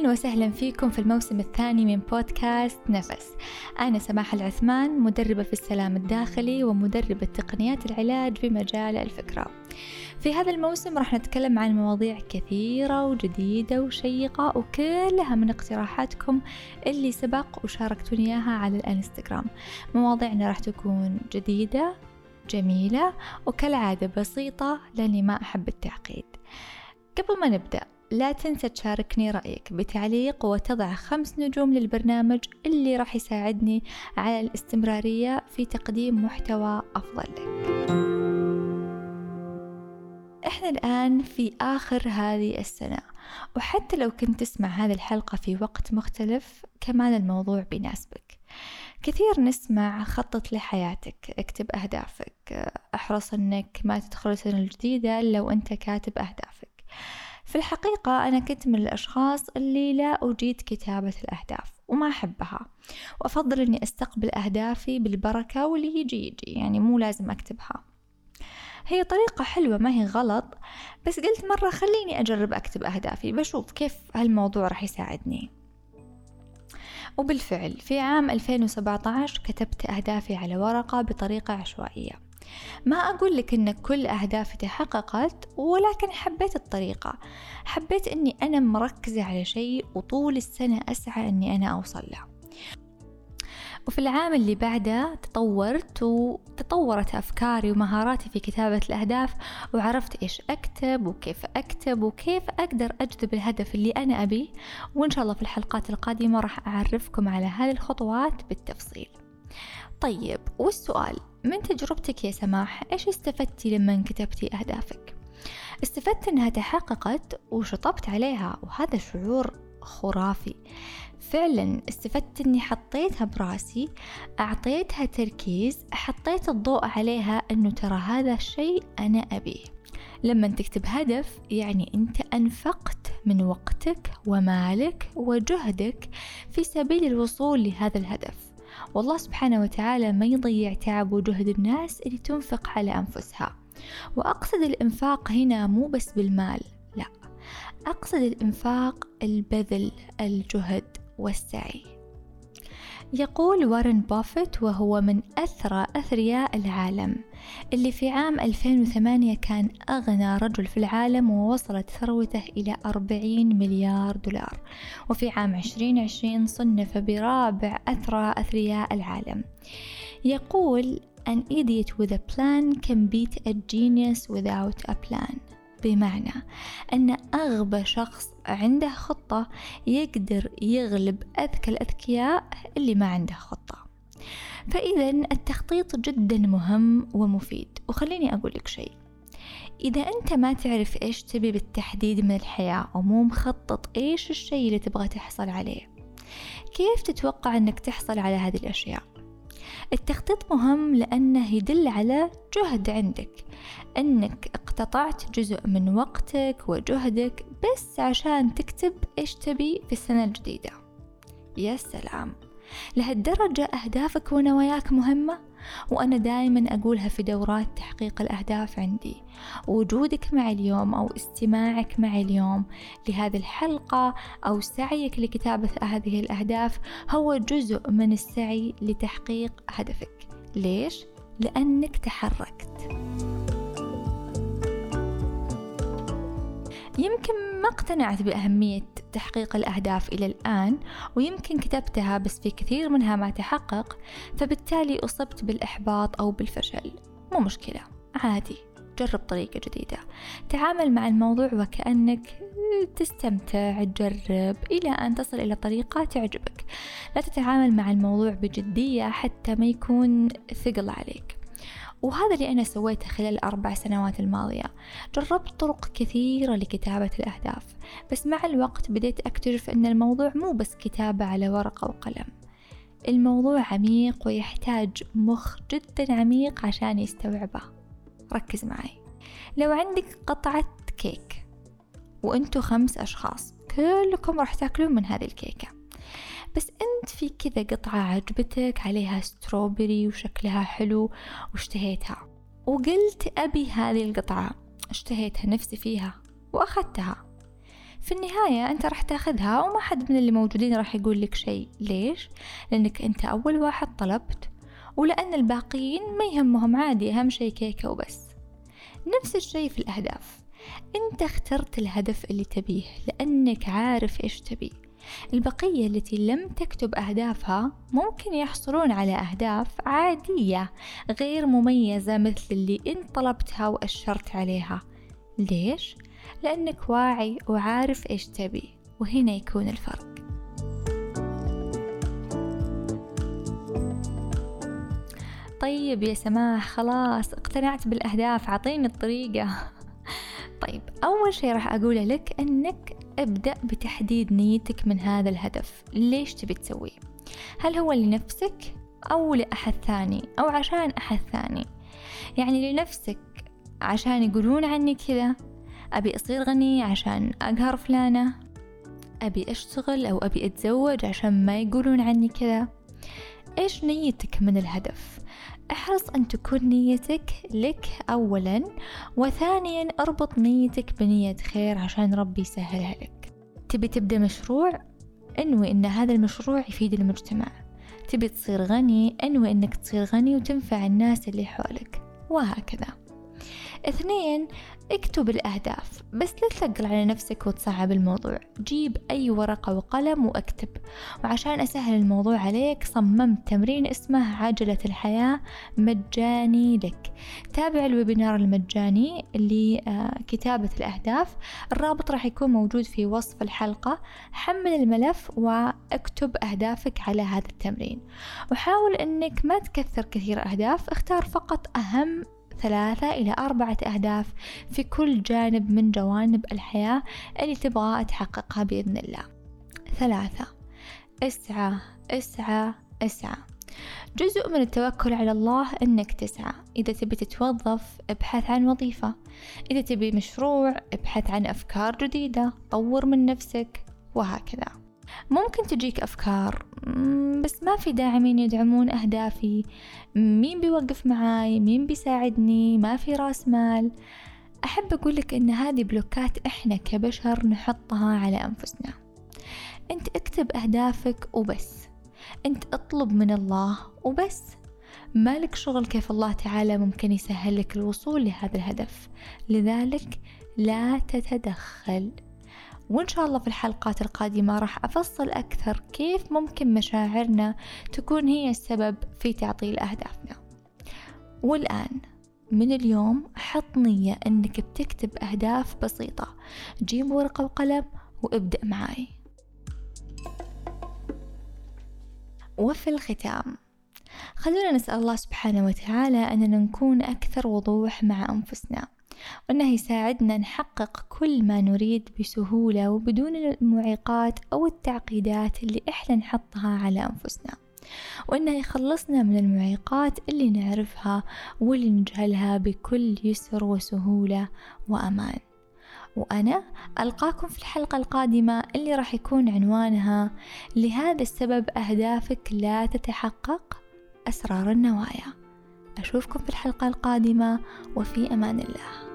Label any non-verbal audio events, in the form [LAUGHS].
أهلا وسهلا فيكم في الموسم الثاني من بودكاست نفس. أنا سماح العثمان مدربة في السلام الداخلي ومدربة تقنيات العلاج في مجال الفكرة. في هذا الموسم راح نتكلم عن مواضيع كثيرة وجديدة وشيقة وكلها من اقتراحاتكم اللي سبق وشاركتوني إياها على الإنستغرام. مواضيعنا راح تكون جديدة جميلة وكالعادة بسيطة لأني ما أحب التعقيد. قبل ما نبدأ لا تنسى تشاركني رأيك. بتعليق وتضع خمس نجوم للبرنامج اللي راح يساعدني على الاستمرارية في تقديم محتوى أفضل. لك إحنا الآن في آخر هذه السنة. وحتى لو كنت تسمع هذه الحلقة في وقت مختلف كمان الموضوع بيناسبك. كثير نسمع خطط لحياتك اكتب أهدافك. أحرص أنك ما تدخل السنة الجديدة لو أنت كاتب أهدافك. في الحقيقة أنا كنت من الأشخاص اللي لا أجيد كتابة الأهداف وما أحبها وأفضل أني أستقبل أهدافي بالبركة واللي يجي يجي يعني مو لازم أكتبها. هي طريقة حلوة ما هي غلط بس قلت مرة خليني أجرب أكتب أهدافي بشوف كيف هالموضوع راح يساعدني. وبالفعل في عام 2017 كتبت أهدافي على ورقة بطريقة عشوائية. ما أقول لك إن كل أهدافي تحققت ولكن حبيت الطريقة. حبيت إني أنا مركزة على شيء وطول السنة أسعى إني أنا أوصل له. وفي العام اللي بعده تطورت وتطورت أفكاري ومهاراتي في كتابة الأهداف وعرفت إيش أكتب وكيف أكتب وكيف أقدر أجذب الهدف اللي أنا أبيه. وإن شاء الله في الحلقات القادمة راح أعرفكم على هذه الخطوات بالتفصيل. طيب والسؤال؟ من تجربتك يا سماح؟ إيش استفدتي لما كتبتي أهدافك؟ استفدت أنها تحققت وشطبت عليها وهذا شعور خرافي. فعلا استفدت إني حطيتها براسي أعطيتها تركيز حطيت الضوء عليها إنه ترى هذا الشيء أنا أبيه. لما تكتب هدف يعني أنت أنفقت من وقتك ومالك وجهدك في سبيل الوصول لهذا الهدف. والله سبحانه وتعالى ما يضيع تعب وجهد الناس اللي تنفق على أنفسها. وأقصد الإنفاق هنا مو بس بالمال لا أقصد الإنفاق البذل الجهد والسعي. يقول وارن بافيت وهو من أثرى أثرياء العالم. اللي في عام 2008 كان أغنى رجل في العالم ووصلت ثروته إلى 40 مليار دولار. وفي عام 2020 صنف برابع أثرى أثرياء العالم. يقول An idiot with a plan can beat a genius without a plan. بمعنى أن أغبى شخص عنده خطة يقدر يغلب أذكى الأذكياء اللي ما عنده خطة. فإذا التخطيط جدا مهم ومفيد. وخليني أقول لك شيء. إذا أنت ما تعرف إيش تبي بالتحديد من الحياة ومو مخطط إيش الشيء اللي تبغى تحصل عليه كيف تتوقع أنك تحصل على هذه الأشياء؟ التخطيط مهم لأنه يدل على جهد عندك أنك اقتطعت جزء من وقتك وجهدك بس عشان تكتب إيش تبي في السنة الجديدة. يا سلام! لهالدرجة أهدافك ونواياك مهمة؟ وأنا دائما أقولها في دورات تحقيق الأهداف عندي. وجودك معي اليوم أو استماعك معي اليوم لهذه الحلقة أو سعيك لكتابة هذه الأهداف هو جزء من السعي لتحقيق هدفك. ليش؟ لأنك تحركت. يمكن ما اقتنعت بأهمية تحقيق الأهداف إلى الآن ويمكن كتبتها بس في كثير منها ما تحقق فبالتالي أصبت بالإحباط أو بالفشل. مو مشكلة عادي جرب طريقة جديدة. تعامل مع الموضوع وكأنك تستمتع تجرب إلى أن تصل إلى طريقة تعجبك. لا تتعامل مع الموضوع بجدية حتى ما يكون ثقل عليك. وهذا اللي أنا سويته خلال الأربع سنوات الماضية. جربت طرق كثيرة لكتابة الأهداف بس مع الوقت بديت أكتشف أن الموضوع مو بس كتابة على ورقة وقلم الموضوع عميق ويحتاج مخ جدا عميق عشان يستوعبه. ركز معي. لو عندك قطعة كيك وانتو خمس أشخاص كلكم راح تاكلون من هذه الكيكة. بس في كذا قطعة عجبتك عليها strawberry وشكلها حلو واشتهيتها. وقلت أبي هذه القطعة اشتهيتها نفسي فيها وأخذتها. في النهاية أنت راح تأخذها وما حد من اللي موجودين راح يقول لك شيء. ليش؟ لأنك أنت أول واحد طلبت ولأن الباقيين ما يهمهم عادي أهم شيء كيكة وبس. نفس الشيء في الأهداف. أنت اخترت الهدف اللي تبيه لأنك عارف إيش تبي البقية التي لم تكتب أهدافها ممكن يحصلون على أهداف عادية غير مميزة مثل اللي أنت طلبتها وأشرت عليها. ليش؟ لأنك واعي وعارف إيش تبي وهنا يكون الفرق. طيب يا سماح خلاص اقتنعت بالأهداف عطيني الطريقة. [LAUGHS] طيب أول شي راح أقوله لك أنك أبدأ بتحديد نيتك من هذا الهدف. ليش تبي تسويه؟ هل هو لنفسك أو لأحد ثاني؟ أو عشان أحد ثاني؟ يعني لنفسك عشان يقولون عني كذا؟ أبي أصير غني عشان أقهر فلانة؟ أبي أشتغل أو أبي أتزوج عشان ما يقولون عني كذا؟ إيش نيتك من الهدف؟ أحرص أن تكون نيتك لك أولا وثانيا أربط نيتك بنية خير عشان ربي يسهلها لك. تبي تبدأ مشروع؟ انوي ان هذا المشروع يفيد المجتمع. تبي تصير غني؟ انوي انك تصير غني وتنفع الناس اللي حولك. وهكذا. اثنين اكتب الأهداف بس لا تثقل على نفسك وتصعب الموضوع. جيب أي ورقة وقلم واكتب. وعشان أسهل الموضوع عليك صممت تمرين اسمه عجلة الحياة مجاني لك. تابع الويبينار المجاني لكتابة آه، الأهداف. الرابط راح يكون موجود في وصف الحلقة. حمل الملف واكتب أهدافك على هذا التمرين. وحاول أنك ما تكثر كثير أهداف اختار فقط أهم ثلاثة إلى أربعة أهداف في كل جانب من جوانب الحياة اللي تبغى تحققها بإذن الله. ثلاثة اسعى اسعى اسعى. جزء من التوكل على الله أنك تسعى. إذا تبي تتوظف ابحث عن وظيفة. إذا تبي مشروع ابحث عن أفكار جديدة. طور من نفسك وهكذا. ممكن تجيك أفكار بس ما في داعمين يدعمون أهدافي. مين بيوقف معاي؟ مين بيساعدني؟ ما في رأس مال. أحب أقولك إن هذه بلوكات إحنا كبشر نحطها على أنفسنا. أنت اكتب أهدافك وبس. أنت اطلب من الله وبس. مالك شغل كيف الله تعالى ممكن يسهل لك الوصول لهذا الهدف. لذلك لا تتدخل. وإن شاء الله في الحلقات القادمة راح أفصل أكثر كيف ممكن مشاعرنا تكون هي السبب في تعطيل أهدافنا. والآن من اليوم حط نية أنك بتكتب أهداف بسيطة. جيب ورقة وقلم وابدأ معاي. وفي الختام خلونا نسأل الله سبحانه وتعالى أننا نكون أكثر وضوح مع أنفسنا. وأنه يساعدنا نحقق كل ما نريد بسهولة وبدون المعيقات أو التعقيدات اللي إحنا نحطها على أنفسنا. وأنه يخلصنا من المعيقات اللي نعرفها واللي نجهلها بكل يسر وسهولة وأمان. وأنا ألقاكم في الحلقة القادمة اللي راح يكون عنوانها لهذا السبب أهدافك لا تتحقق أسرار النوايا. أشوفكم في الحلقة القادمة وفي أمان الله.